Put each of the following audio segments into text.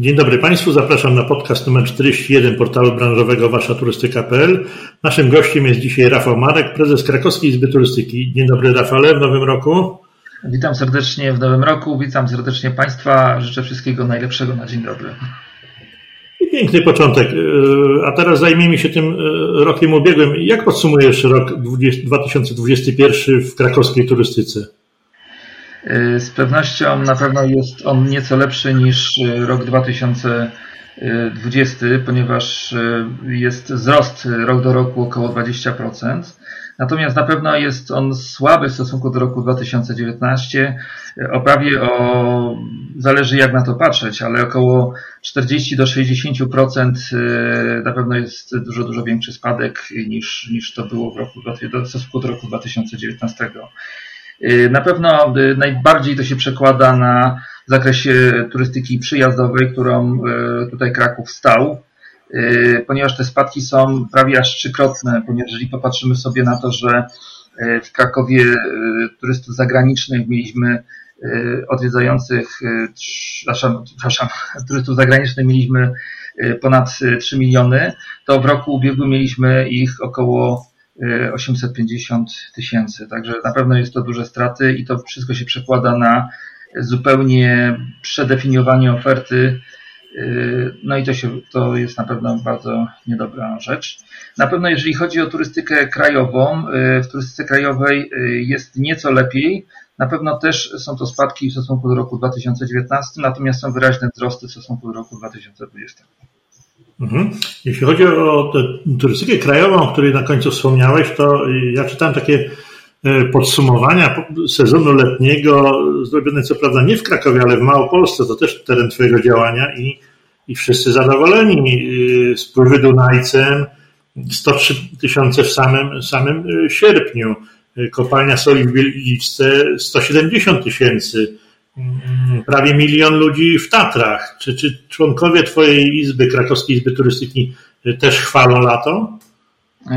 Dzień dobry Państwu, zapraszam na podcast numer 41 portalu branżowego waszaturystyka.pl. Naszym gościem jest dzisiaj Rafał Marek, prezes Krakowskiej Izby Turystyki. Dzień dobry Rafale, w nowym roku. Witam serdecznie w nowym roku, witam serdecznie Państwa, życzę wszystkiego najlepszego na dzień dobry. I piękny początek. E, a teraz zajmijmy się tym e, rokiem ubiegłym. Jak podsumujesz rok 2021 w krakowskiej turystyce? E, z pewnością na pewno jest on nieco lepszy niż rok 2020, ponieważ jest wzrost rok do roku około 20%. Natomiast na pewno jest on słaby w stosunku do roku 2019. O prawie o, zależy jak na to patrzeć, ale około 40 do 60% y, na pewno jest dużo, dużo większy spadek niż, niż to było w roku, w stosunku do roku 2019. Y, na pewno y, najbardziej to się przekłada na zakresie turystyki przyjazdowej, którą tutaj Kraków stał. Y, ponieważ te spadki są prawie aż trzykrotne, ponieważ jeżeli popatrzymy sobie na to, że y, w Krakowie y, turystów zagranicznych mieliśmy odwiedzających, przepraszam, turystów zagranicznych mieliśmy ponad 3 miliony, to w roku ubiegłym mieliśmy ich około 850 tysięcy. Także na pewno jest to duże straty i to wszystko się przekłada na zupełnie przedefiniowanie oferty Yy, no i to, się, to jest na pewno bardzo niedobra rzecz. Na pewno jeżeli chodzi o turystykę krajową, yy, w turystyce krajowej jest nieco lepiej. Na pewno też są to spadki w stosunku do roku 2019, natomiast są wyraźne wzrosty w stosunku do roku 2020. Mhm. Jeśli chodzi o turystykę krajową, o której na końcu wspomniałeś, to ja czytałem takie podsumowania sezonu letniego, zrobione co prawda nie w Krakowie, ale w Małopolsce, to też teren Twojego działania i i wszyscy zadowoleni. Y, spływy Dunajcem 103 tysiące w samym, samym sierpniu. Kopalnia soli w Wieliczce 170 tysięcy. Prawie milion ludzi w Tatrach. Czy, czy członkowie Twojej Izby, Krakowskiej Izby Turystyki też chwalą lato?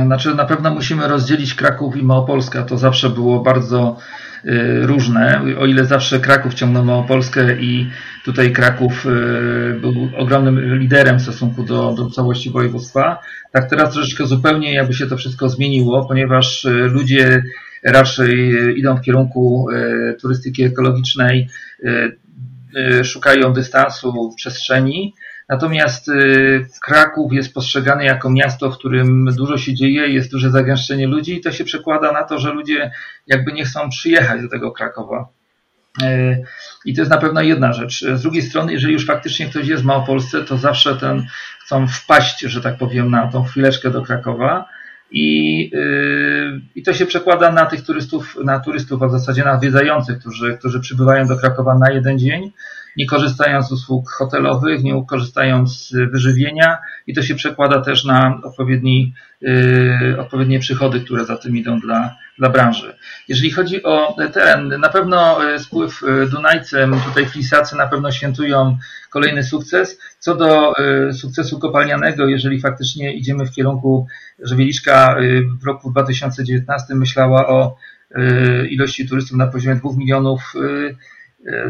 Znaczy, na pewno musimy rozdzielić Kraków i Małopolskę. To zawsze było bardzo Y, różne. O ile zawsze Kraków ciągnął Małopolskę i tutaj Kraków y, był ogromnym liderem w stosunku do, do całości województwa, tak teraz troszeczkę zupełnie jakby się to wszystko zmieniło, ponieważ y, ludzie raczej idą w kierunku turystyki ekologicznej, szukają dystansu w przestrzeni, Natomiast Kraków jest postrzegany jako miasto, w którym dużo się dzieje, jest duże zagęszczenie ludzi i to się przekłada na to, że ludzie jakby nie chcą przyjechać do tego Krakowa. I to jest na pewno jedna rzecz. Z drugiej strony, jeżeli już faktycznie ktoś jest w Małopolsce, to zawsze ten chcą wpaść, że tak powiem, na tą chwileczkę do Krakowa. I, yy, I to się przekłada na tych turystów, na turystów, a w zasadzie na odwiedzających, którzy, którzy przybywają do Krakowa na jeden dzień nie korzystają z usług hotelowych, nie korzystają z wyżywienia i to się przekłada też na odpowiedni, yy, odpowiednie przychody, które za tym idą dla, dla branży. Jeżeli chodzi o teren, na pewno yy, spływ yy, Dunajcem, tutaj flisacy na pewno świętują kolejny sukces. Co do sukcesu kopalnianego, jeżeli faktycznie idziemy w kierunku, że Wieliczka w roku 2019 myślała o ilości turystów na poziomie 2 milionów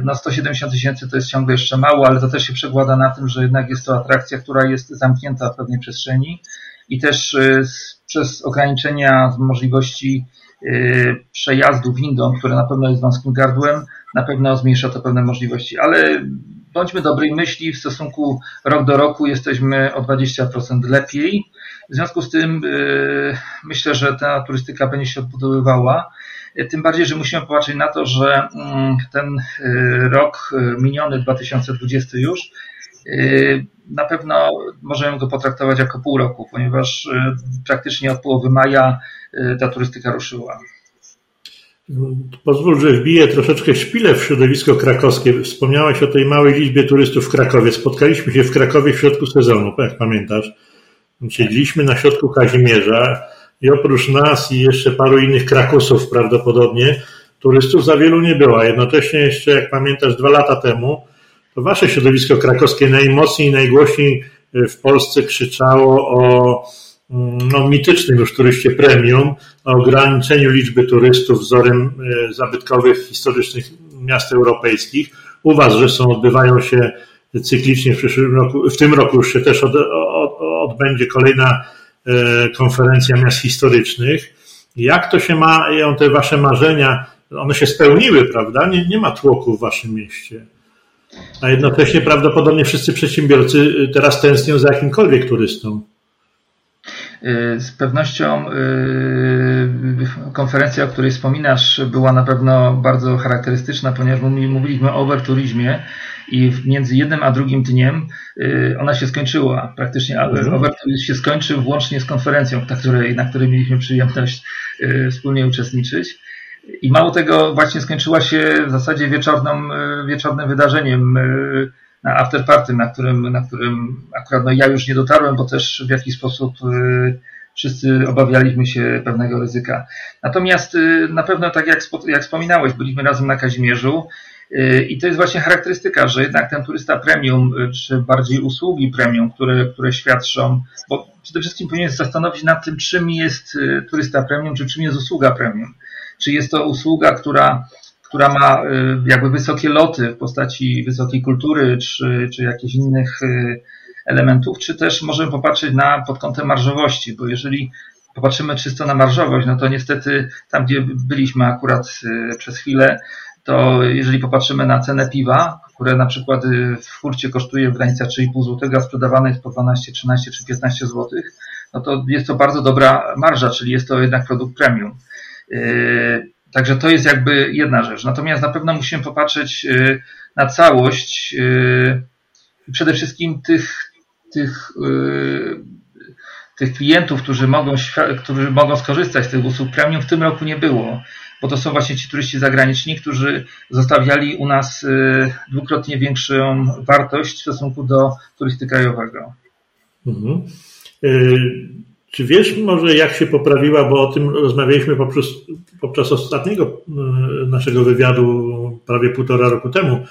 no 170 tysięcy to jest ciągle jeszcze mało, ale to też się przekłada na tym, że jednak jest to atrakcja, która jest zamknięta w pewnej przestrzeni i też y, przez ograniczenia możliwości y, przejazdu windą, które na pewno jest wąskim gardłem, na pewno zmniejsza to pewne możliwości, ale bądźmy dobrej myśli, w stosunku rok do roku jesteśmy o 20% lepiej. W związku z tym myślę, że ta turystyka będzie się odbudowywała. Tym bardziej, że musimy popatrzeć na to, że mm, ten y, rok y, miniony 2020 już y, na pewno możemy go potraktować jako pół roku, ponieważ praktycznie od połowy maja ta turystyka ruszyła. Pozwól, że wbiję troszeczkę szpilę w środowisko krakowskie. Wspomniałeś o tej małej liczbie turystów w Krakowie. Spotkaliśmy się w Krakowie w środku sezonu, jak pamiętasz. Siedzieliśmy na środku Kazimierza i oprócz nas i jeszcze paru innych Krakusów prawdopodobnie, turystów za wielu nie było. Jednocześnie jeszcze, jak pamiętasz, dwa lata temu, to wasze środowisko krakowskie najmocniej i najgłośniej w Polsce krzyczało o mm, no, mitycznym już turyście premium, o ograniczeniu liczby turystów wzorem e, zabytkowych, historycznych miast europejskich. U was, że są, odbywają się cyklicznie w przyszłym roku, w tym roku już się też od, od, odbędzie kolejna konferencja miast historycznych. Jak to się mają te wasze marzenia? One się spełniły, prawda? Nie, nie ma tłoku w waszym mieście. A jednocześnie prawdopodobnie wszyscy przedsiębiorcy y, teraz tęsknią za jakimkolwiek turystą. Y, z pewnością y, konferencja, o której wspominasz, była na pewno bardzo charakterystyczna, ponieważ mówiliśmy o overturizmie i między jednym a drugim dniem ona się skończyła. Praktycznie mhm. overturizm się skończył włącznie z konferencją, na której, na której mieliśmy przyjemność wspólnie uczestniczyć. I mało tego, właśnie skończyła się w zasadzie wieczornym, e, wieczornym wydarzeniem afterparty, na którym, na którym akurat no ja już nie dotarłem, bo też w jakiś sposób e, wszyscy obawialiśmy się pewnego ryzyka. Natomiast na pewno, tak jak, jak wspominałeś, byliśmy razem na Kazimierzu i to jest właśnie charakterystyka, że jednak ten turysta premium, czy bardziej usługi premium, które, które świadczą, bo przede wszystkim powinien zastanowić nad tym, czym jest turysta premium, czy czym jest usługa premium czy jest to usługa, która, która ma y, jakby wysokie loty w postaci wysokiej kultury, czy, czy jakichś innych y, elementów, czy też możemy popatrzeć na pod kątem marżowości, bo jeżeli popatrzymy czysto na marżowość, no to niestety tam, gdzie byliśmy akurat y, przez chwilę, to jeżeli popatrzymy na cenę piwa, które na przykład w furcie kosztuje w granicach 3,5 zł, a sprzedawane jest po 12, 13 czy 15 zł, no to jest to bardzo dobra marża, czyli jest to jednak produkt premium. Także to jest jakby jedna rzecz. Natomiast na pewno musimy popatrzeć yy, na całość yy, przede wszystkim tych, tych, tych klientów, którzy mogą, którzy mogą skorzystać z tych usług premium w tym roku nie było, bo to są właśnie ci turyści zagraniczni, którzy zostawiali u nas dwukrotnie większą wartość w stosunku do turysty krajowego. Mhm. Czy wiesz może, jak się poprawiła, bo o tym rozmawialiśmy poprzez, podczas ostatniego e, naszego wywiadu prawie półtora roku temu.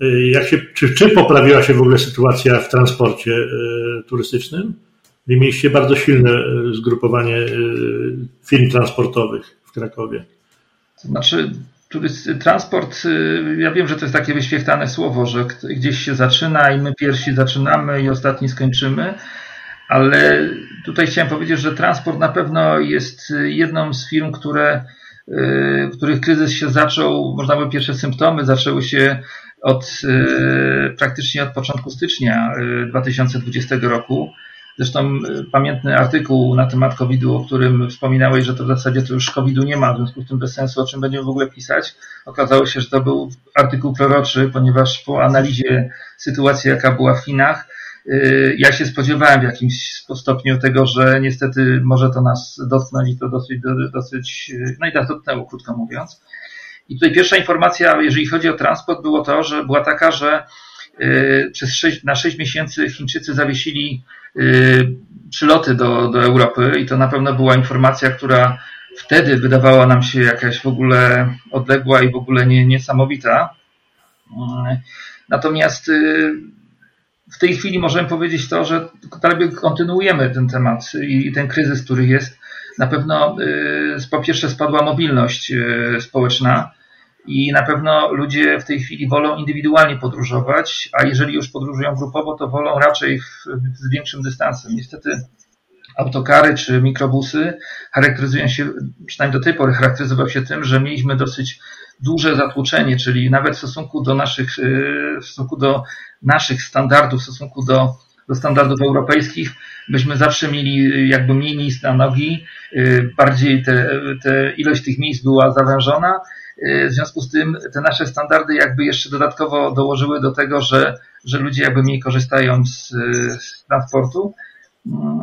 E, jak się, czy, czy poprawiła się w ogóle sytuacja w transporcie e, turystycznym? Wy mieliście bardzo silne zgrupowanie firm transportowych w Krakowie. To znaczy, transport, ja wiem, że to jest takie wyświechtane słowo, że gdzieś się zaczyna i my pierwsi zaczynamy i ostatni skończymy ale tutaj chciałem powiedzieć, że transport na pewno jest jedną z firm, które, y, których kryzys się zaczął, można by pierwsze symptomy zaczęły się od y, praktycznie od początku stycznia 2020 y, roku. Zresztą pamiętny artykuł na temat COVID-u, o którym wspominałeś, że to w zasadzie to już COVID-u nie ma, w związku z tym bez sensu, o czym będziemy w ogóle pisać. Okazało się, że to był artykuł proroczy, ponieważ po analizie sytuacji, jaka była w Chinach, Y, ja się spodziewałem w jakimś stopniu tego, że niestety może to nas dotknąć i to dosyć, dosyć y, no i nas dotknęło, krótko mówiąc. I tutaj pierwsza informacja, jeżeli chodzi o transport, było to, że była taka, że y, przez 6, na 6 miesięcy Chińczycy zawiesili przyloty do, do Europy i to na pewno była informacja, która wtedy wydawała nam się jakaś w ogóle odległa i w ogóle nie, niesamowita. Natomiast w tej chwili możemy powiedzieć to, że dalej kontynuujemy ten temat i ten kryzys, który jest. Na pewno y, po pierwsze spadła mobilność y, społeczna i na pewno ludzie w tej chwili wolą indywidualnie podróżować, a jeżeli już podróżują grupowo, to wolą raczej z większym dystansem. Niestety autokary czy mikrobusy charakteryzują się, przynajmniej do tej pory charakteryzował się tym, że mieliśmy dosyć duże zatłoczenie, czyli nawet w stosunku do naszych, y, w stosunku do naszych standardów, w stosunku do, do standardów europejskich, byśmy zawsze mieli y, jakby mniej miejsc na nogi, y, bardziej te, te ilość tych miejsc była zawężona. W związku z tym te nasze standardy jakby jeszcze dodatkowo dołożyły do tego, że, że ludzie jakby mniej korzystają z, z transportu.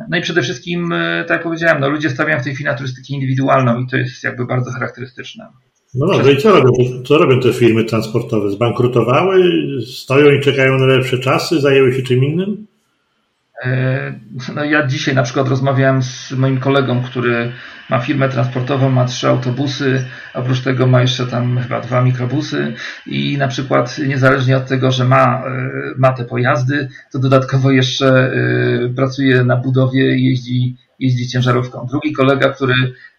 No i przede wszystkim, tak jak powiedziałem, no ludzie stawiają w tej chwili na turystykę indywidualną i to jest jakby bardzo charakterystyczne. No dobrze, i co robią, co robią te firmy transportowe? Zbankrutowały, stoją i czekają na lepsze czasy, zajęły się czym innym? E, no ja dzisiaj na przykład rozmawiałem z moim kolegą, który ma firmę transportową, ma trzy autobusy, oprócz tego ma jeszcze tam chyba dwa mikrobusy i na przykład niezależnie od tego, że ma, e, ma te pojazdy, to dodatkowo jeszcze e, pracuje na budowie jeździ, jeździ ciężarówką. Drugi kolega, który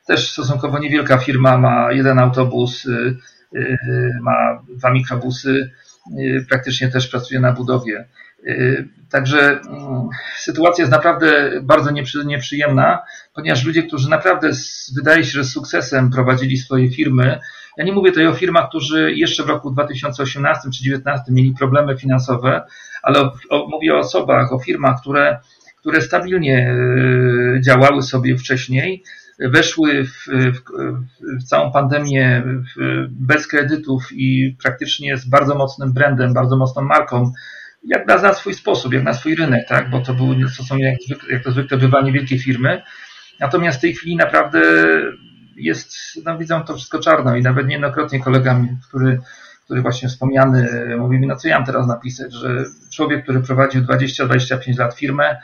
też stosunkowo niewielka firma, ma jeden autobus, ma dwa mikrobusy, praktycznie też pracuje na budowie. Także mm, sytuacja jest naprawdę bardzo nieprzyjemna, ponieważ ludzie, którzy naprawdę wydaje się, że z sukcesem prowadzili swoje firmy, ja nie mówię tutaj o firmach, którzy jeszcze w roku 2018 czy 2019 mieli problemy finansowe, ale o, o, mówię o osobach, o firmach, które, które stabilnie działały sobie wcześniej, weszły w, w, w całą pandemię w, bez kredytów i praktycznie z bardzo mocnym brandem, bardzo mocną marką, jak na, na swój sposób, jak na swój rynek, tak? bo to, były, to są jak, jak to zwykle bywa niewielkie firmy. Natomiast w tej chwili naprawdę jest, no widzą to wszystko czarno i nawet niejednokrotnie kolega, który, który właśnie wspomniany, mówi mi, no co ja mam teraz napisać, że człowiek, który prowadził 20-25 lat firmę,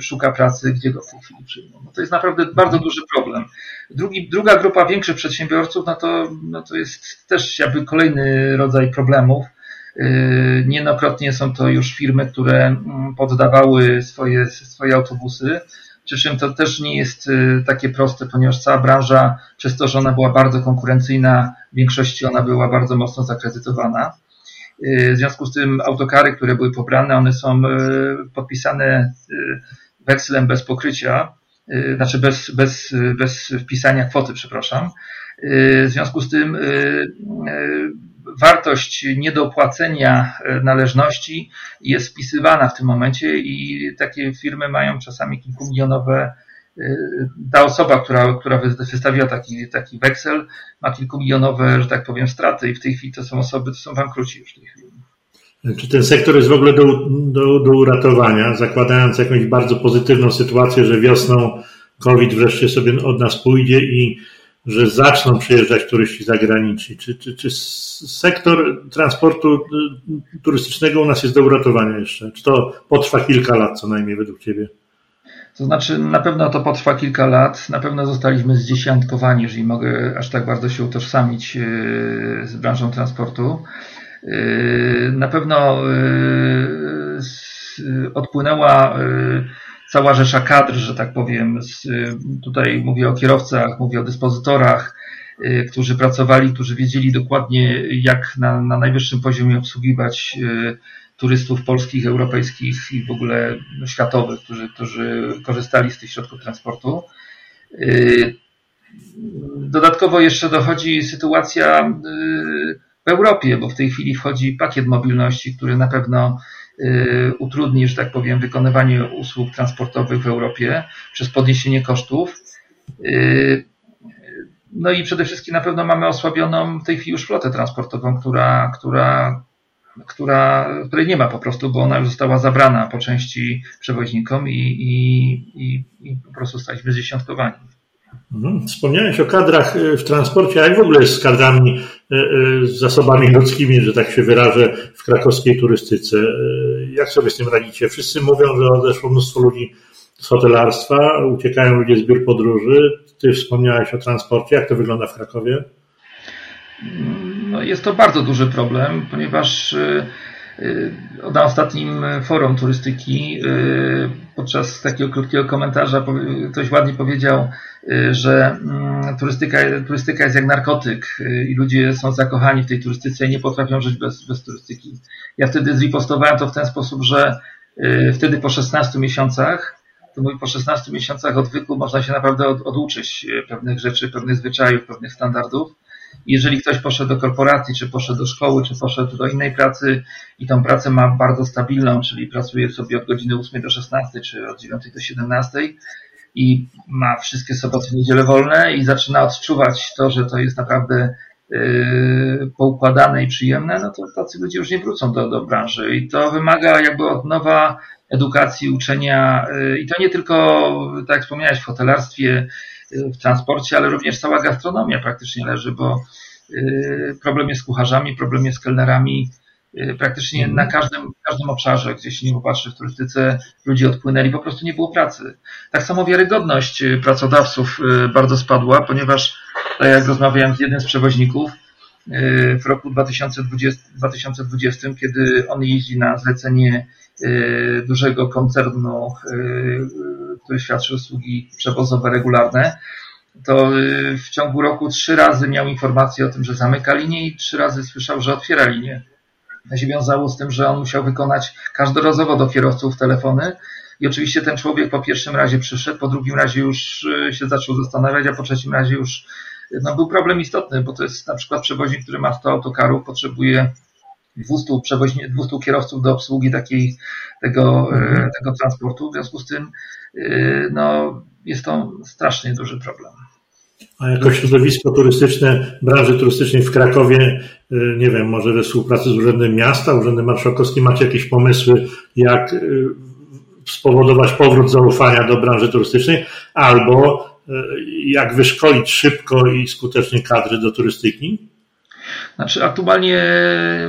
szuka pracy, gdzie go w tej chwili przyjmą. No to jest naprawdę bardzo duży problem. Drugi, druga grupa większych przedsiębiorców, no to, no to jest też jakby kolejny rodzaj problemów. Yy, niejednokrotnie są to już firmy, które mm, poddawały swoje, swoje autobusy przy czym to też nie jest y, takie proste, ponieważ cała branża, przez to, że ona była bardzo konkurencyjna, w większości ona była bardzo mocno zakredytowana. Y, w związku z tym autokary, które były pobrane, one są y, podpisane wekslem bez pokrycia, znaczy bez, bez, bez wpisania kwoty, przepraszam. W związku z tym wartość niedopłacenia należności jest wpisywana w tym momencie i takie firmy mają czasami kilkumilionowe ta osoba, która, która wystawiła taki, taki weksel, ma kilkumilionowe, że tak powiem, straty i w tej chwili to są osoby, to są bankruci już w tej chwili. Czy ten sektor jest w ogóle do, do, do uratowania, zakładając jakąś bardzo pozytywną sytuację, że wiosną COVID wreszcie sobie od nas pójdzie i że zaczną przyjeżdżać turyści zagraniczni? Czy, czy, czy sektor transportu y, turystycznego u nas jest do uratowania jeszcze? Czy to potrwa kilka lat co najmniej według Ciebie? To znaczy, na pewno to potrwa kilka lat. Na pewno zostaliśmy zdziesiątkowani, jeżeli mogę aż tak bardzo się utożsamić y, z branżą transportu. Y, na pewno odpłynęła cała rzesza kadr, że tak powiem. Tutaj mówię o kierowcach, mówię o dyspozytorach, którzy pracowali, którzy wiedzieli dokładnie, jak na, na najwyższym poziomie obsługiwać turystów polskich, europejskich i w ogóle światowych, którzy, którzy korzystali z tych środków transportu. Y, dodatkowo jeszcze dochodzi sytuacja w Europie, bo w tej chwili wchodzi pakiet mobilności, który na pewno Y, utrudni, że tak powiem, wykonywanie usług transportowych w Europie przez podniesienie kosztów. Y, no i przede wszystkim na pewno mamy osłabioną w tej chwili już flotę transportową, która, która, która, której nie ma po prostu, bo ona już została zabrana po części przewoźnikom i, i, i, i po prostu staliśmy zdziesiątkowani. Mhm. Wspomniałeś o kadrach y, w transporcie, a jak w ogóle jest z kadrami, y, y, z zasobami ludzkimi, że tak się wyrażę, w krakowskiej turystyce? Jak sobie z tym radzicie? Wszyscy mówią, że odeszło mnóstwo ludzi z hotelarstwa, uciekają ludzie z biur podróży. Ty wspomniałeś o transporcie. Jak to wygląda w Krakowie? No jest to bardzo duży problem, ponieważ na ostatnim forum turystyki podczas takiego krótkiego komentarza ktoś ładnie powiedział, y, że mm, turystyka, turystyka jest jak narkotyk y, i ludzie są zakochani w tej turystyce i nie potrafią żyć bez, bez turystyki. Ja wtedy zrepostowałem to w ten sposób, że y, wtedy po 16 miesiącach, to mówię, po 16 miesiącach odwyku można się naprawdę od, oduczyć pewnych rzeczy, pewnych zwyczajów, pewnych standardów jeżeli ktoś poszedł do korporacji, czy poszedł do szkoły, czy poszedł do innej pracy i tą pracę ma bardzo stabilną, czyli pracuje sobie od godziny 8 do 16, czy od 9 do 17 i ma wszystkie soboty i niedziele wolne i zaczyna odczuwać to, że to jest naprawdę yy, poukładane i przyjemne, no to tacy ludzie już nie wrócą do, do branży. I to wymaga jakby od nowa edukacji, uczenia yy, i to nie tylko, tak jak wspomniałeś, w hotelarstwie, w transporcie, ale również cała gastronomia praktycznie leży, bo y, problem jest z kucharzami, problem jest z kelnerami, y, praktycznie mhm. na każdym, każdym obszarze, gdzie się nie popatrzy w turystyce, ludzie odpłynęli, po prostu nie było pracy. Tak samo wiarygodność y, pracodawców bardzo spadła, ponieważ, tak jak rozmawiałem z jednym z przewoźników, w roku 2020, 2020 kiedy on jeździ na zlecenie dużego koncernu który świadczy usługi przewozowe regularne, to y, w ciągu roku trzy razy miał informację o tym, że zamyka linię i trzy razy słyszał, że otwiera linię. się wiązało z tym, że on musiał wykonać każdorazowo do kierowców telefony. I oczywiście ten człowiek po pierwszym razie przyszedł, po drugim razie już się zaczął zastanawiać, a po trzecim razie już no, był problem istotny, bo to jest na przykład przewoźnik, który ma 100 autokarów, potrzebuje 200, przewoźni, 200 kierowców do obsługi takiej, tego, mhm. tego transportu. W związku z tym no, jest to strasznie duży problem. A jako środowisko turystyczne, branży turystycznej w Krakowie, nie wiem, może we współpracy z Urzędem Miasta, Urzędem Marszałkowskim macie jakieś pomysły, jak spowodować powrót zaufania do branży turystycznej, albo jak wyszkolić szybko i skutecznie kadry do turystyki? Znaczy, aktualnie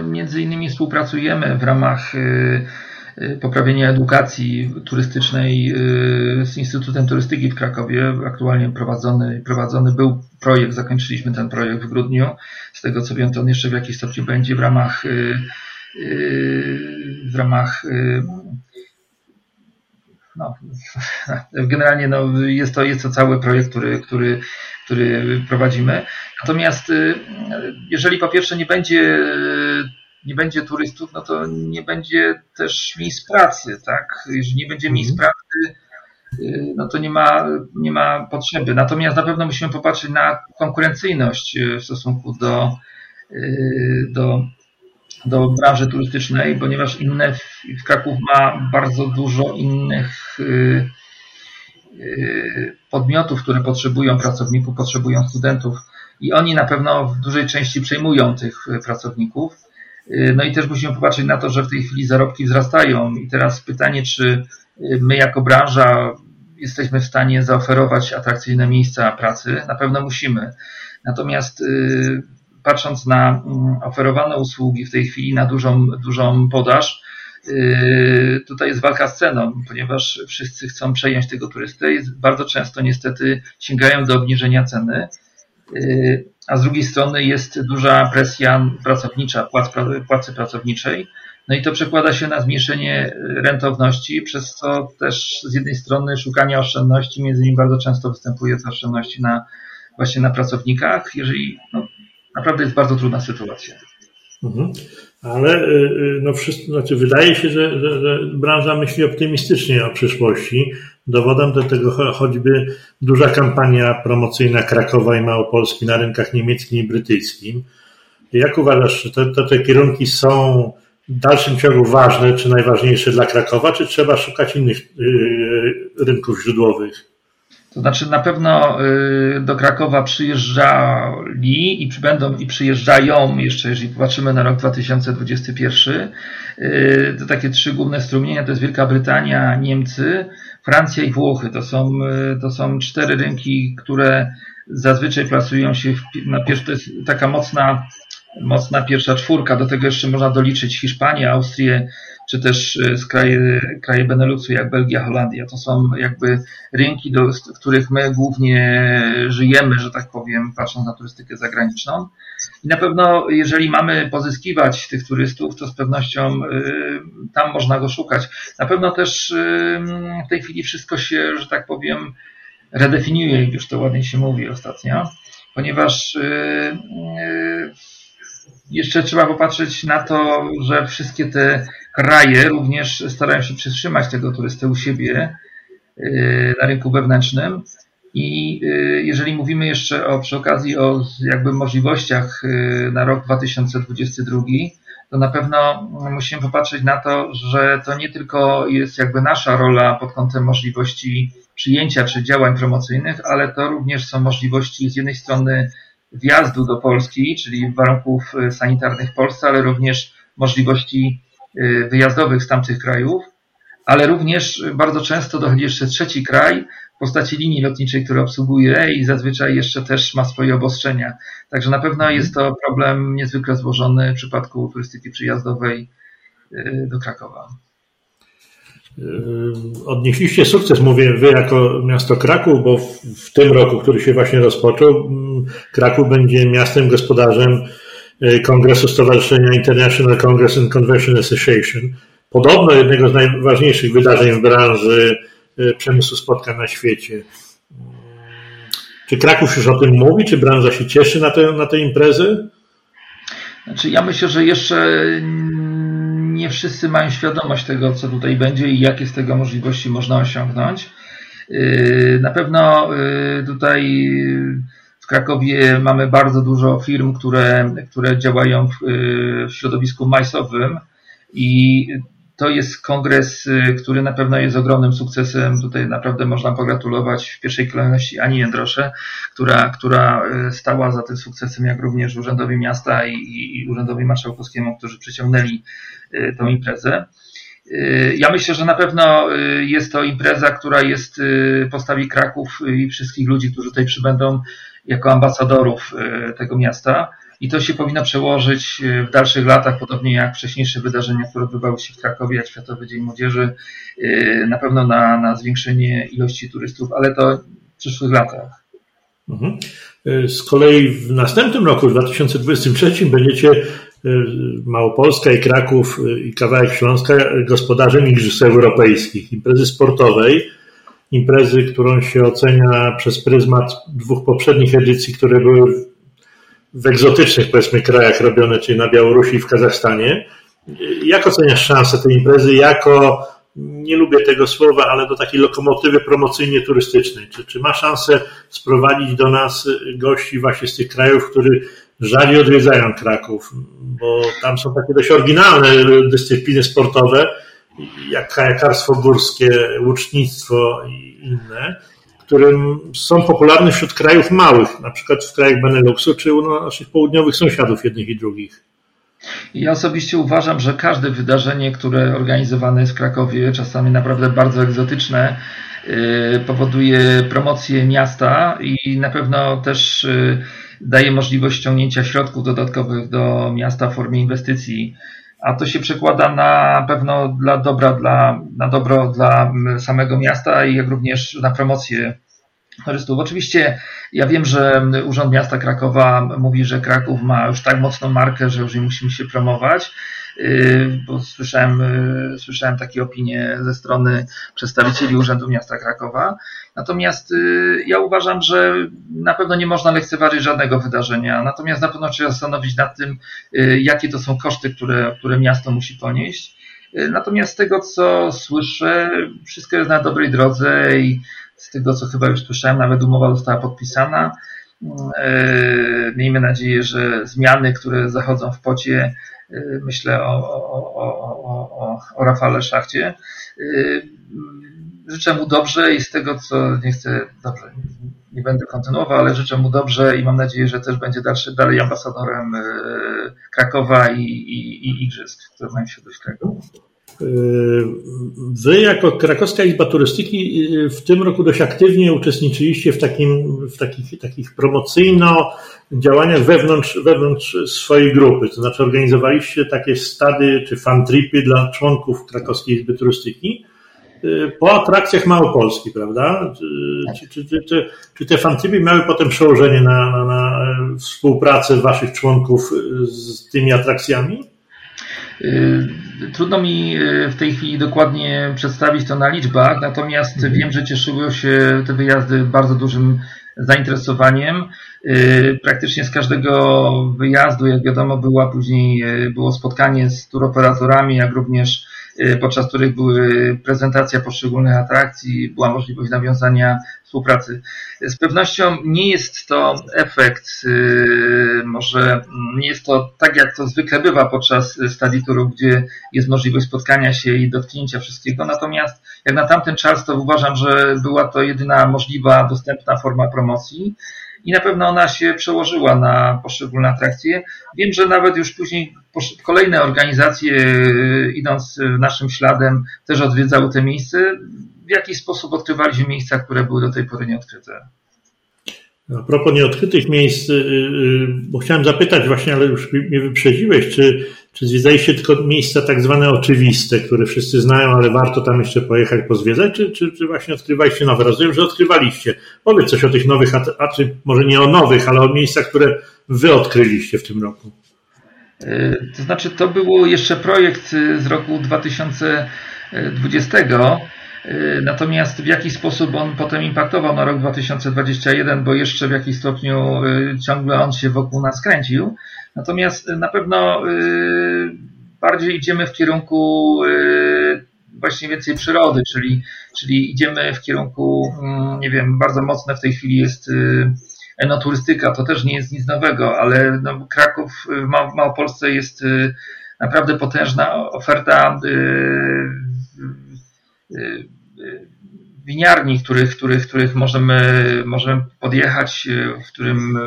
między innymi współpracujemy w ramach y, y, poprawienia edukacji turystycznej y, z Instytutem Turystyki w Krakowie. Aktualnie prowadzony, prowadzony był projekt, zakończyliśmy ten projekt w grudniu. Z tego co wiem, to on jeszcze w jakiś stopniu będzie w ramach w ramach no, generalnie no, jest, to, jest to cały projekt, który, który, który prowadzimy. Natomiast y, jeżeli po pierwsze nie będzie, nie będzie turystów, no to nie będzie też miejsc pracy, tak? Jeżeli nie będzie miejsc mhm. pracy, y, no to nie ma, nie ma potrzeby. Natomiast na pewno musimy popatrzeć na konkurencyjność y, w stosunku do, do do branży turystycznej, ponieważ inne w Kraków ma bardzo dużo innych y, y, podmiotów, które potrzebują pracowników, potrzebują studentów i oni na pewno w dużej części przejmują tych pracowników. Y, no i też musimy popatrzeć na to, że w tej chwili zarobki wzrastają i teraz pytanie, czy my jako branża jesteśmy w stanie zaoferować atrakcyjne miejsca pracy? Na pewno musimy. Natomiast patrząc na mm, oferowane usługi w tej chwili, na dużą, dużą podaż, tutaj jest walka z ceną, ponieważ wszyscy chcą przejąć tego turystę i bardzo często niestety sięgają do obniżenia ceny, a z drugiej strony jest duża presja pracownicza, płac, płacy pracowniczej, no i to przekłada się na zmniejszenie rentowności, przez co też z jednej strony szukanie oszczędności, między innymi bardzo często występuje to oszczędności na, właśnie na pracownikach. Jeżeli no, naprawdę jest bardzo trudna sytuacja. Mhm. Ale y, y, no wszystko, znaczy wydaje się, że, że, że, branża myśli optymistycznie o przyszłości. Dowodem do tego choćby duża kampania promocyjna Krakowa i Małopolski na rynkach niemieckim i brytyjskim. Jak uważasz, czy te, te, kierunki są w dalszym ciągu ważne, czy najważniejsze dla Krakowa, czy trzeba szukać innych yy, rynków źródłowych? To znaczy na pewno y, do Krakowa przyjeżdżali i będą i przyjeżdżają jeszcze, jeżeli popatrzymy na rok 2021, y, to takie trzy główne strumienia to jest Wielka Brytania, Niemcy, Francja i Włochy. To są, y, to są cztery rynki, które zazwyczaj plasują się w, na pierwszy, to jest taka mocna, mocna pierwsza czwórka. Do tego jeszcze można doliczyć Hiszpanię, Austrię, czy też e, kraje, kraje Beneluxu, jak Belgia, Holandia. To są jakby rynki, do, w których my głównie żyjemy, że tak powiem, patrząc na turystykę zagraniczną. I na pewno, jeżeli mamy pozyskiwać tych turystów, to z pewnością y, tam można go szukać. Na pewno też y, w tej chwili wszystko się, że tak powiem, redefiniuje, już to ładnie się mówi ostatnio, ponieważ jeszcze trzeba popatrzeć na to, że wszystkie te kraje również starają się przytrzymać tego turystę u siebie y, na rynku wewnętrznym. I y, jeżeli mówimy jeszcze o, przy okazji o jakby możliwościach y, na rok 2022, to na pewno musimy popatrzeć na to, że to nie tylko jest jakby nasza rola pod kątem możliwości przyjęcia czy działań promocyjnych, ale to również są możliwości z jednej strony wjazdu do Polski, czyli warunków sanitarnych w Polsce, ale również możliwości wyjazdowych z tamtych krajów, ale również bardzo często dochodzi jeszcze trzeci kraj w postaci linii lotniczej, które obsługuje i zazwyczaj jeszcze też ma swoje obostrzenia. Także na pewno jest to problem niezwykle złożony w przypadku turystyki przyjazdowej y, do Krakowa. Y, odnieśliście sukces, mówię wy jako miasto Kraków, bo w, tym roku, który się właśnie rozpoczął, mm, Kraków będzie miastem gospodarzem Kongresu Stowarzyszenia International Congress and Convention Association. Podobno jednego z najważniejszych wydarzeń w branży e, przemysłu spotkań na świecie. Czy Kraków już o tym mówi? Czy branża się cieszy na tę, na tę imprezę? Znaczy, ja myślę, że jeszcze nie wszyscy mają świadomość tego, co tutaj będzie i jakie z tego możliwości można osiągnąć. Na pewno tutaj w Krakowie mamy bardzo dużo firm, które, które działają w, w środowisku majsowym i to jest kongres, który na pewno jest ogromnym sukcesem. Tutaj naprawdę można pogratulować w pierwszej kolejności Ani Jędrosze, która, która stała za tym sukcesem, jak również Urzędowi Miasta i, i Urzędowi Marszałkowskiemu, którzy przyciągnęli tą imprezę. Ja myślę, że na pewno jest to impreza, która jest postawi Kraków i wszystkich ludzi, którzy tutaj przybędą jako ambasadorów e, tego miasta. I to się powinno przełożyć e, w dalszych latach, podobnie jak wcześniejsze wydarzenia, które odbywały się w Krakowie, jak Światowy Dzień Młodzieży, e, na pewno na, na zwiększenie ilości turystów, ale to w przyszłych latach. Mhm. Z kolei w następnym roku, w 2023, będziecie Małopolska i Kraków i kawałek Śląska gospodarzem Igrzysk Europejskich, imprezy sportowej imprezy, którą się ocenia przez pryzmat dwóch poprzednich edycji, które były w egzotycznych, powiedzmy, krajach robione, czyli na Białorusi i w Kazachstanie. Jak oceniasz szansę tej imprezy jako, nie lubię tego słowa, ale do takiej lokomotywy promocyjnie-turystycznej? Czy, czy ma szansę sprowadzić do nas gości właśnie z tych krajów, którzy rzadziej odwiedzają Kraków? Bo tam są takie dość oryginalne dyscypliny sportowe, jak kajakarstwo górskie, łucznictwo i inne, które są popularne wśród krajów małych, na przykład w krajach Beneluxu czy u naszych południowych sąsiadów jednych i drugich. Ja osobiście uważam, że każde wydarzenie, które organizowane jest w Krakowie, czasami naprawdę bardzo egzotyczne, y, powoduje promocję miasta i na pewno też y, daje możliwość ściągnięcia środków dodatkowych do miasta w formie inwestycji a to się przekłada na pewno dla dobra, dla, na dobro dla samego miasta jak również na promocję turystów. Oczywiście ja wiem, że Urząd Miasta Krakowa mówi, że Kraków ma już tak mocną markę, że już nie musimy się promować, bo słyszałem, y, słyszałem takie opinie ze strony przedstawicieli Urzędu Miasta Krakowa. Natomiast y, ja uważam, że na pewno nie można lekceważyć żadnego wydarzenia, natomiast na pewno trzeba zastanowić nad tym, jakie to są koszty, które, które miasto musi ponieść. Natomiast z tego, co słyszę, wszystko jest na dobrej drodze i z tego, co chyba już słyszałem, nawet umowa została podpisana. Miejmy nadzieję, że zmiany, które zachodzą w pocie, myślę o, o, o, o, Rafale Szachcie, e, życzę mu dobrze i z tego, co nie chcę, dobrze, nie będę kontynuował, ale życzę mu dobrze i mam nadzieję, że też będzie dalszy, dalej ambasadorem Krakowa i, i, i Igrzysk, które mają się dość Krakowa. Wy, jako Krakowska Izba Turystyki, w tym roku dość aktywnie uczestniczyliście w, takim, w takich, takich promocyjno działaniach wewnątrz, wewnątrz swojej grupy. To znaczy, organizowaliście takie stady czy fan tripy dla członków Krakowskiej Izby Turystyki po atrakcjach Małopolski, prawda? Czy, czy, czy, czy, czy te fantripy miały potem przełożenie na, na, na współpracę waszych członków z tymi atrakcjami? Y, trudno mi y, w tej chwili dokładnie przedstawić to na liczbach, natomiast mhm. wiem, że cieszyły się te wyjazdy bardzo dużym zainteresowaniem. Y, praktycznie z każdego wyjazdu, jak wiadomo, była później, było spotkanie z turoperatorami, jak również podczas których były prezentacja poszczególnych atrakcji, była możliwość nawiązania współpracy. Z pewnością nie jest to efekt, y, może nie jest to tak, jak to zwykle bywa podczas study touru, gdzie jest możliwość spotkania się i dotknięcia wszystkiego. Natomiast jak na tamten czas, to uważam, że była to jedyna możliwa, dostępna forma promocji i na pewno ona się przełożyła na poszczególne atrakcje. Wiem, że nawet już później kolejne organizacje, y, idąc naszym śladem, też odwiedzały te miejsce. W jakiś sposób odkrywaliśmy miejsca, które były do tej pory nieodkryte. A propos nieodkrytych miejsc, y, y, bo chciałem zapytać właśnie, ale już mnie wyprzedziłeś, czy, czy zwiedzaliście tylko miejsca tak zwane oczywiste, które wszyscy znają, ale warto tam jeszcze pojechać, pozwiedzać, czy, czy, czy właśnie odkrywaliście nowe? Rozumiem, że odkrywaliście. Powiedz coś o tych nowych, a czy może nie o nowych, ale o miejscach, które wy odkryliście w tym roku. Y, to znaczy, to był jeszcze projekt z roku 2020 Y, natomiast w jaki sposób on potem impaktował na rok 2021, bo jeszcze w jakiś stopniu y, ciągle on się wokół nas kręcił. Natomiast na pewno y, bardziej idziemy w kierunku właśnie więcej przyrody, czyli, czyli idziemy w kierunku, mm, nie wiem, bardzo mocne w tej chwili jest enoturystyka, to też nie jest nic nowego, ale no, Kraków w Małopolsce jest naprawdę potężna oferta winiarni, których, których, których możemy, możemy podjechać, w którym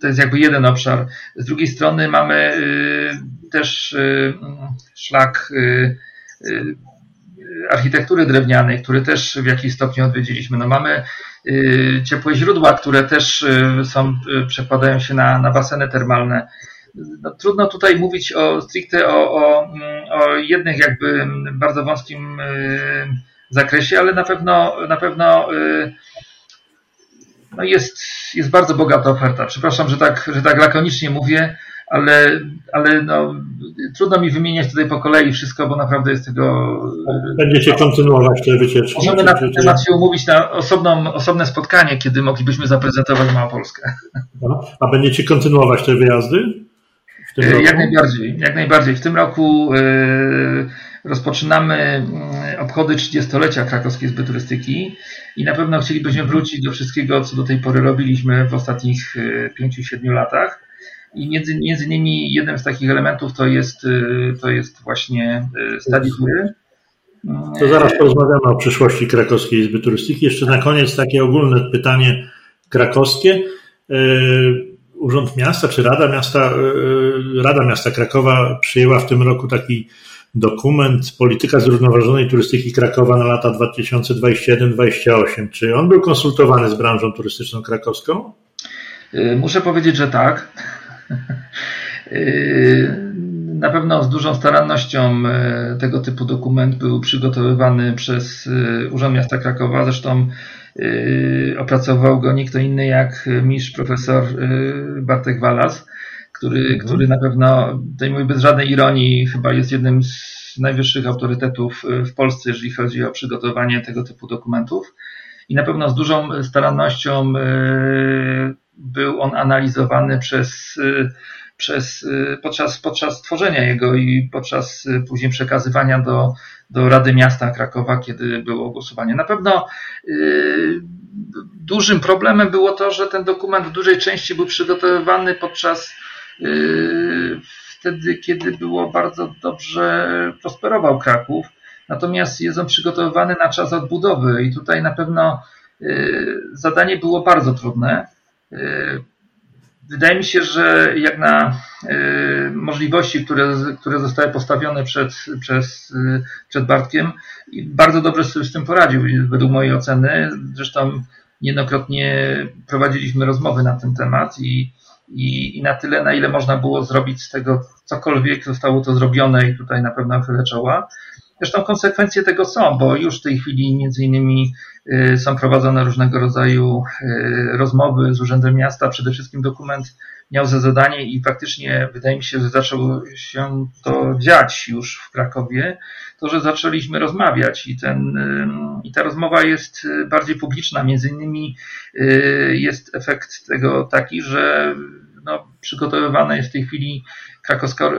to jest jakby jeden obszar. Z drugiej strony mamy też szlak architektury drewnianej, który też w jakiś stopniu odwiedziliśmy. No mamy ciepłe źródła, które też są, przekładają się na, na baseny termalne no, trudno tutaj mówić o stricte o, o, o jednych jakby bardzo wąskim y, zakresie, ale na pewno na pewno y, no jest, jest bardzo bogata oferta. Przepraszam, że tak, że tak lakonicznie mówię, ale, ale no, trudno mi wymieniać tutaj po kolei wszystko, bo naprawdę jest tego. Będziecie kontynuować te wycieczki. Możemy na ten temat się umówić na osobną, osobne spotkanie, kiedy moglibyśmy zaprezentować Małopolskę. A będziecie kontynuować te wyjazdy? E, jak najbardziej, jak najbardziej. W tym roku e, rozpoczynamy mm, obchody 30-lecia krakowskiej zbyt turystyki i na pewno chcielibyśmy wrócić do wszystkiego, co do tej pory robiliśmy w ostatnich 5-7 e, latach. I między, między innymi jednym z takich elementów to jest, to jest właśnie stadionury. To zaraz porozmawiamy o przyszłości krakowskiej izby turystyki. Jeszcze na koniec takie ogólne pytanie krakowskie. Urząd Miasta czy Rada Miasta, e, Rada Miasta Krakowa przyjęła w tym roku taki dokument Polityka Zrównoważonej Turystyki Krakowa na lata 2021-2028. Czy on był konsultowany z branżą turystyczną krakowską? E, muszę powiedzieć, że tak. E, na pewno z dużą starannością tego typu dokument był przygotowywany przez Urząd Miasta Krakowa. Zresztą opracował go nie kto inny jak mistrz profesor yy, Bartek Walas, który, mhm. który na pewno, tutaj mówię bez żadnej ironii, chyba jest jednym z najwyższych autorytetów w Polsce, jeżeli chodzi o przygotowanie tego typu dokumentów. I na pewno z dużą starannością był on analizowany przez, przez, podczas, podczas tworzenia jego i podczas później przekazywania do, do Rady Miasta Krakowa, kiedy było głosowanie. Na pewno yy, dużym problemem było to, że ten dokument w dużej części był przygotowywany podczas yy, wtedy, kiedy było bardzo dobrze prosperował Kraków. Natomiast jest on przygotowywany na czas odbudowy i tutaj na pewno zadanie było bardzo trudne. Yy, Wydaje mi się, że jak na y, możliwości, które, które zostały postawione przed, przez, y, przed Bartkiem, bardzo dobrze sobie z tym poradził, według mojej oceny. Zresztą niejednokrotnie prowadziliśmy rozmowy na ten temat i, i, i na tyle, na ile można było zrobić z tego cokolwiek, zostało to zrobione i tutaj na pewno chylę czoła. Zresztą konsekwencje tego są, bo już w tej chwili między innymi y, są prowadzone różnego rodzaju y, rozmowy z Urzędem Miasta. Przede wszystkim dokument miał za zadanie i faktycznie wydaje mi się, że zaczęło się to dziać już w Krakowie, to, że zaczęliśmy rozmawiać i, ten, y, i ta rozmowa jest bardziej publiczna. Między innymi jest efekt tego taki, że no, przygotowywana jest w tej chwili krakowska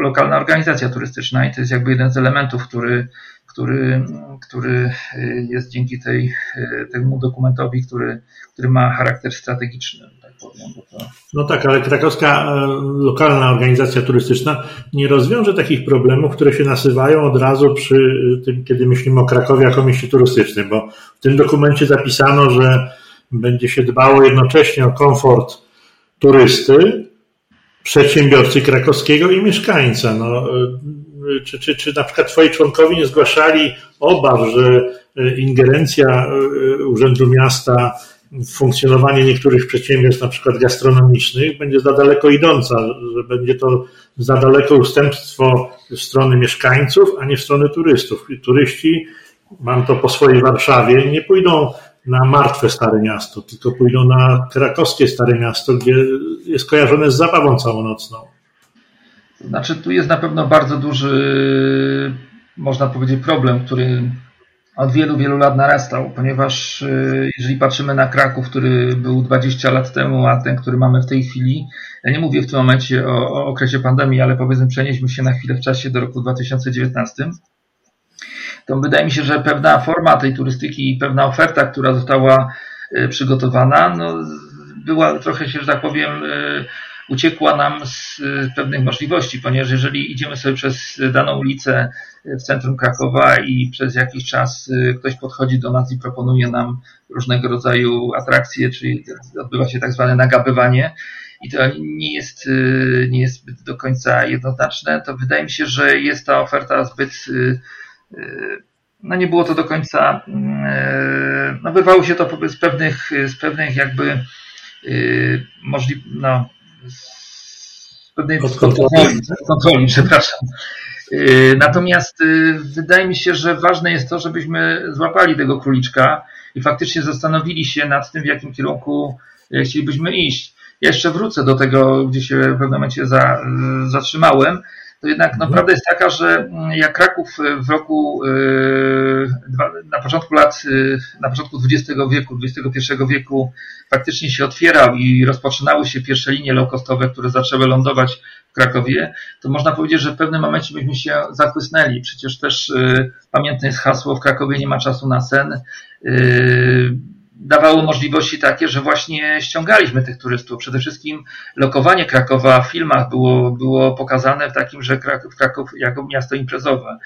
lokalna organizacja turystyczna i to jest jakby jeden z elementów, który, który, który jest dzięki tej, temu dokumentowi, który, który ma charakter strategiczny. Tak. No tak, ale krakowska e, lokalna organizacja turystyczna nie rozwiąże takich problemów, które się nasywają od razu przy tym, kiedy myślimy o Krakowie jako mieście turystycznym, bo w tym dokumencie zapisano, że będzie się dbało jednocześnie o komfort turysty, przedsiębiorcy krakowskiego i mieszkańca. No, y, czy, czy, czy na przykład twoi członkowie nie zgłaszali obaw, że y, ingerencja y, Urzędu Miasta w funkcjonowanie niektórych przedsiębiorstw, na przykład gastronomicznych, będzie za daleko idąca, że będzie to za daleko ustępstwo w strony mieszkańców, a nie w stronę turystów. I turyści, mam to po swojej Warszawie, nie pójdą na martwe Stare Miasto, tylko pójdą na krakowskie Stare Miasto, gdzie jest kojarzone z zabawą całonocną. Znaczy, tu jest na pewno bardzo duży, można powiedzieć, problem, który od wielu, wielu lat narastał, ponieważ y, jeżeli patrzymy na Kraków, który był 20 lat temu, a ten, który mamy w tej chwili, ja nie mówię w tym momencie o, o okresie pandemii, ale powiedzmy przenieśmy się na chwilę w czasie do roku 2019, to wydaje mi się, że pewna forma tej turystyki i pewna oferta, która została y, przygotowana, no, była trochę się, że tak powiem, y, uciekła nam z pewnych możliwości, ponieważ jeżeli idziemy sobie przez daną ulicę w centrum Krakowa i przez jakiś czas ktoś podchodzi do nas i proponuje nam różnego rodzaju atrakcje, czyli odbywa się tak zwane nagabywanie i to nie jest, nie jest zbyt do końca jednoznaczne, to wydaje mi się, że jest ta oferta zbyt no nie było to do końca, no bywało się to z pewnych, z pewnych jakby możliwych, no, z pewnej kontroli, kontroli, przepraszam, Y, natomiast wydaje mi się, że ważne jest to, żebyśmy złapali tego króliczka i faktycznie zastanowili się nad tym, w jakim kierunku chcielibyśmy iść. Ja jeszcze wrócę do tego, gdzie się w pewnym momencie za, zatrzymałem. To jednak no, mhm. prawda jest taka, że mm, jak Kraków w roku na początku lat, na początku XX wieku, XXI wieku faktycznie się otwierał i rozpoczynały się pierwsze linie low-costowe, które zaczęły lądować Krakowie, to można powiedzieć, że w pewnym momencie byśmy się zachłysnęli. Przecież też y, pamiętne jest hasło w Krakowie nie ma czasu na sen. Dawało możliwości takie, że właśnie ściągaliśmy tych turystów. Przede wszystkim lokowanie Krakowa w filmach było, było pokazane w takim, że Kraków, Kraków jako miasto imprezowe.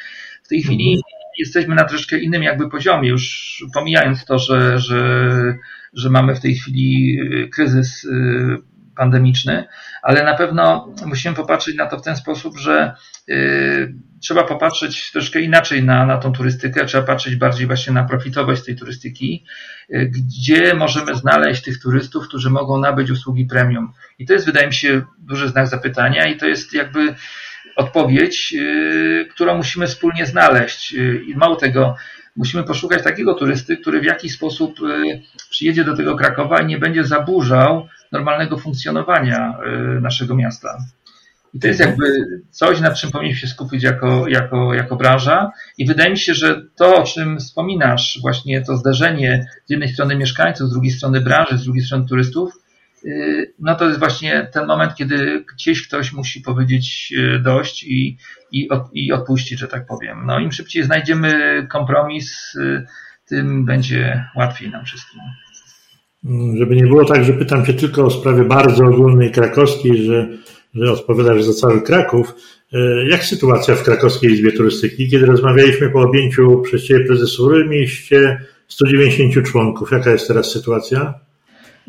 W tej chwili mhm. jesteśmy na troszkę innym jakby poziomie, już pomijając to, że, że, że mamy w tej chwili y, kryzys y, pandemiczny, ale na pewno musimy popatrzeć na to w ten sposób, że y, trzeba popatrzeć troszkę inaczej na, na tą turystykę, trzeba patrzeć bardziej właśnie na profitowość tej turystyki, y, gdzie możemy znaleźć tych turystów, którzy mogą nabyć usługi premium. I to jest, wydaje mi się, duży znak zapytania i to jest jakby odpowiedź, y, którą musimy wspólnie znaleźć. I mało tego, musimy poszukać takiego turysty, który w jakiś sposób przyjedzie do tego Krakowa i nie będzie zaburzał normalnego funkcjonowania y, naszego miasta. I to jest jakby coś, nad czym powinniśmy się skupić jako, jako, jako branża. I wydaje mi się, że to, o czym wspominasz, właśnie to zderzenie z jednej strony mieszkańców, z drugiej strony branży, z drugiej strony turystów, y, no to jest właśnie ten moment, kiedy gdzieś ktoś musi powiedzieć y, dość i, i, i odpuścić, że tak powiem. No im szybciej znajdziemy kompromis, tym będzie łatwiej nam wszystkim. Żeby nie było tak, że pytam Cię tylko o sprawie bardzo ogólnej krakowskiej, że, że odpowiadasz za cały Kraków. E, jak sytuacja w Krakowskiej Izbie Turystyki? Kiedy rozmawialiśmy po objęciu przez Ciebie prezesury, mieliście 190 członków. Jaka jest teraz sytuacja?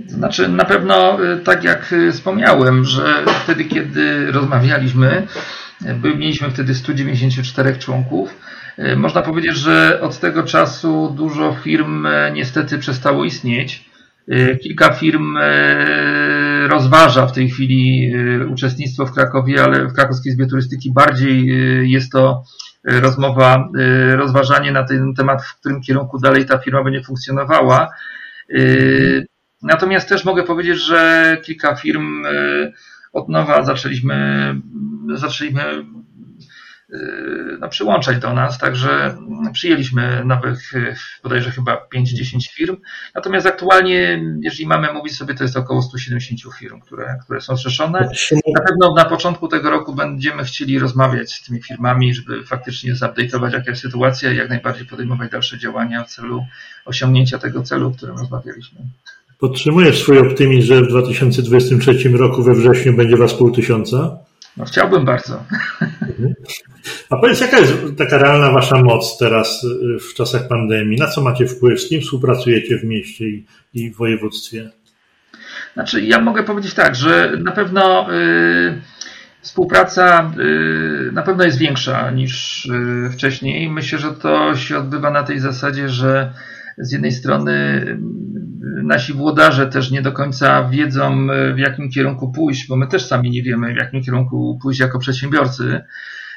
Znaczy, na pewno, e, tak jak e, wspomniałem, że wtedy, kiedy rozmawialiśmy, mieliśmy wtedy 194 członków. Można powiedzieć, że od tego czasu dużo firm niestety przestało istnieć. Y, kilka firm y, rozważa w tej chwili y, uczestnictwo w Krakowie, ale w Krakowskiej Izbie Turystyki bardziej jest to rozmowa, rozważanie na ten temat, w którym kierunku dalej ta firma będzie funkcjonowała. Natomiast też mogę powiedzieć, że kilka firm od nowa zaczęliśmy, zaczęliśmy no, przyłączać do nas, także przyjęliśmy nowych bodajże chyba 5-10 firm. Natomiast aktualnie, jeżeli mamy mówić sobie, to jest około 170 firm, które, które są zrzeszone. Na pewno na początku tego roku będziemy chcieli rozmawiać z tymi firmami, żeby faktycznie zupdate'ować jaka jest sytuacja i jak najbardziej podejmować dalsze działania w celu osiągnięcia tego celu, o którym rozmawialiśmy. Podtrzymujesz swój optymizm, że w 2023 roku we wrześniu będzie Was pół tysiąca? No chciałbym bardzo. A powiedz, jaka jest taka realna wasza moc teraz y, w czasach pandemii? Na co macie wpływ? Z kim współpracujecie w mieście i, i w województwie? Znaczy, ja mogę powiedzieć tak, że na pewno y, współpraca y, na pewno jest większa niż wcześniej. Myślę, że to się odbywa na tej zasadzie, że z jednej strony nasi włodarze też nie do końca wiedzą, w jakim kierunku pójść, bo my też sami nie wiemy, w jakim kierunku pójść jako przedsiębiorcy.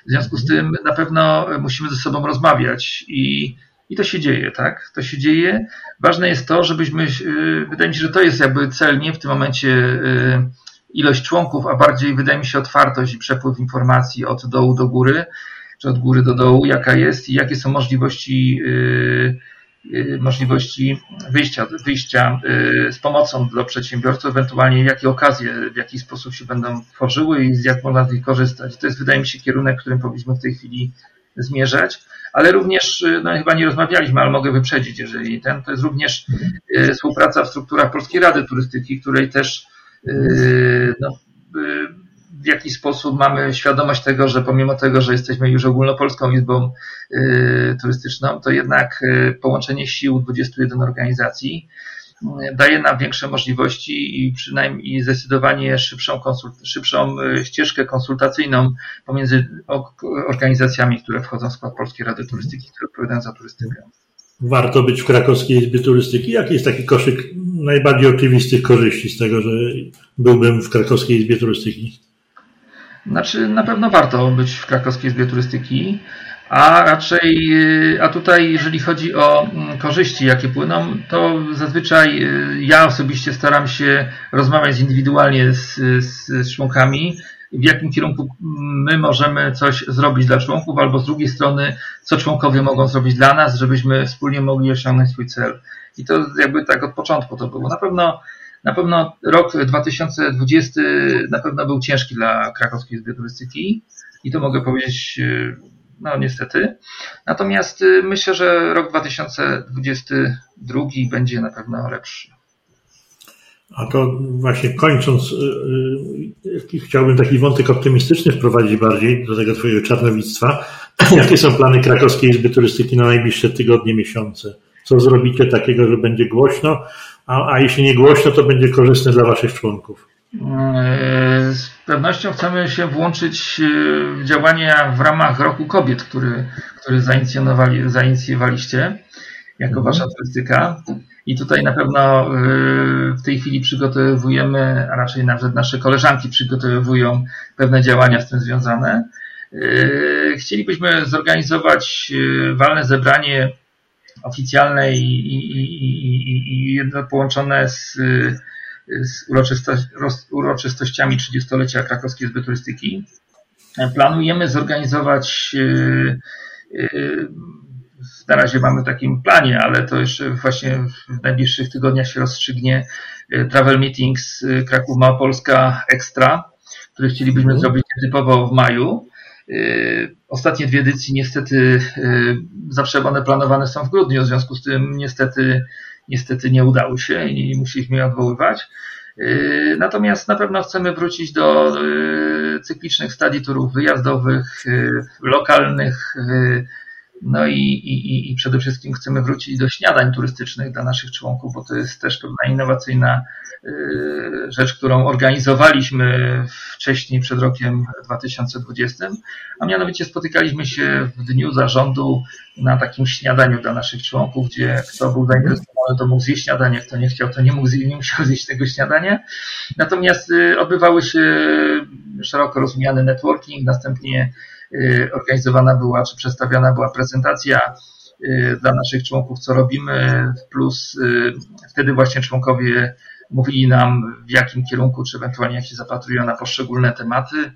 W związku z tym na pewno musimy ze sobą rozmawiać i, i to się dzieje, tak? To się dzieje. Ważne jest to, żebyśmy, y, wydaje mi się, że to jest jakby cel, nie w tym momencie ilość członków, a bardziej wydaje mi się otwartość i przepływ informacji od dołu do góry. czy od góry do dołu, jaka jest i jakie są możliwości możliwości wyjścia, wyjścia z pomocą dla przedsiębiorców, ewentualnie jakie okazje, w jaki sposób się będą tworzyły i jak można z nich korzystać. To jest, wydaje mi się, kierunek, którym powinniśmy w tej chwili zmierzać ale również, y, no chyba nie rozmawialiśmy, ale mogę wyprzedzić, jeżeli ten, to jest również y, współpraca w strukturach Polskiej Rady Turystyki, której też y, no, w jakiś sposób mamy świadomość tego, że pomimo tego, że jesteśmy już ogólnopolską izbą turystyczną, to jednak połączenie sił 21 organizacji daje nam większe możliwości i przynajmniej zdecydowanie szybszą, konsult, szybszą ścieżkę konsultacyjną pomiędzy organizacjami, które wchodzą w skład Polskiej Rady Turystyki, które odpowiadają za turystykę. Warto być w Krakowskiej Izbie Turystyki. Jaki jest taki koszyk najbardziej oczywistych korzyści z tego, że byłbym w Krakowskiej Izbie Turystyki? Znaczy, na pewno warto być w Krakowskiej Izbie Turystyki. A raczej, y, a tutaj, jeżeli chodzi o mm, korzyści, jakie płyną, to zazwyczaj y, ja osobiście staram się rozmawiać indywidualnie z, z, z członkami, w jakim kierunku my możemy coś zrobić dla członków, albo z drugiej strony, co członkowie mogą zrobić dla nas, żebyśmy wspólnie mogli osiągnąć swój cel. I to jakby tak od początku to było. Na pewno, na pewno rok 2020 na pewno był ciężki dla krakowskiej izby turystyki i to mogę powiedzieć y, no niestety. Natomiast y, myślę, że rok 2022 będzie na pewno lepszy. A to właśnie kończąc, yy, chciałbym taki wątek optymistyczny wprowadzić bardziej do tego Twojego czarnowictwa. Jakie są plany Krakowskiej Izby Turystyki na najbliższe tygodnie, miesiące? Co zrobicie takiego, że będzie głośno, a, a jeśli nie głośno, to będzie korzystne dla Waszych członków? E, z pewnością chcemy się włączyć e, w działania w ramach Roku Kobiet, który, który zainicjowaliście jako mhm. Wasza turystyka. I tutaj na pewno e, w tej chwili przygotowujemy, a raczej nawet nasze koleżanki przygotowują pewne działania z tym związane. Chcielibyśmy zorganizować walne zebranie oficjalne i, i, i, i połączone z z uroczystościami 30-lecia Krakowskiej Izby Turystyki. Planujemy zorganizować, e, e, na razie mamy w takim planie, ale to jeszcze właśnie w najbliższych tygodniach się rozstrzygnie Travel Meetings Kraków Małopolska Extra, który chcielibyśmy mhm. zrobić typowo w maju. Ostatnie dwie edycje niestety zawsze one planowane są w grudniu, w związku z tym niestety niestety nie udało się i musieliśmy je odwoływać. Yy, natomiast na pewno chcemy wrócić do cyklicznych stadii turów wyjazdowych, lokalnych, no i, i, i przede wszystkim chcemy wrócić do śniadań turystycznych dla naszych członków, bo to jest też pewna innowacyjna rzecz, którą organizowaliśmy wcześniej, przed rokiem 2020, a mianowicie spotykaliśmy się w dniu zarządu na takim śniadaniu dla naszych członków, gdzie kto był zainteresowany, to mógł zjeść śniadanie, kto nie chciał, to nie mógł nie musiał zjeść tego śniadania. Natomiast y, odbywały się szeroko rozumiany networking, następnie organizowana była, czy przedstawiana była prezentacja y, dla naszych członków, co robimy, plus wtedy właśnie członkowie mówili nam, w jakim kierunku, czy ewentualnie jak się zapatrują na poszczególne tematy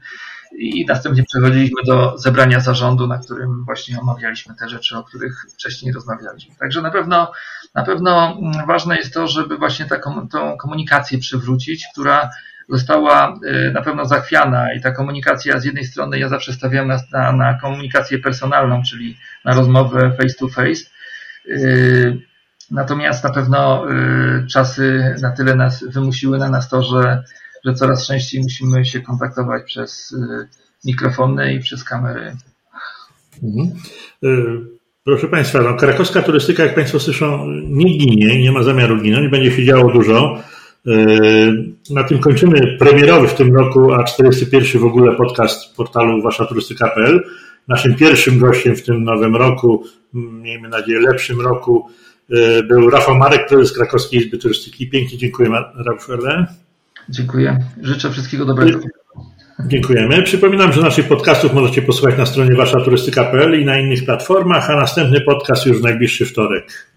i następnie przechodziliśmy do zebrania zarządu, na którym właśnie omawialiśmy te rzeczy, o których wcześniej rozmawialiśmy. Także na pewno, na pewno ważne jest to, żeby właśnie taką, tą komunikację przywrócić, która została y, na pewno zachwiana i ta komunikacja z jednej strony ja zawsze stawiam na, na, na komunikację personalną, czyli na rozmowę face to face. Natomiast na pewno y, czasy na tyle nas wymusiły na nas to, że że coraz częściej musimy się kontaktować przez y, mikrofony i przez kamery. Mhm. Proszę Państwa, no, krakowska turystyka, jak Państwo słyszą, nie ginie, nie ma zamiaru ginąć, będzie się działo dużo. Y, na tym kończymy premierowy w tym roku, a 41 w ogóle podcast portalu waszaturystyka.pl. Naszym pierwszym gościem w tym nowym roku, miejmy nadzieję lepszym roku, był Rafał Marek, prezes Krakowskiej Izby Turystyki. Pięknie dziękuję, Rafale. Dziękuję. Życzę wszystkiego dobrego. Dziękujemy. Przypominam, że naszych podcastów możecie posłuchać na stronie waszaturystyka.pl i na innych platformach, a następny podcast już w najbliższy wtorek.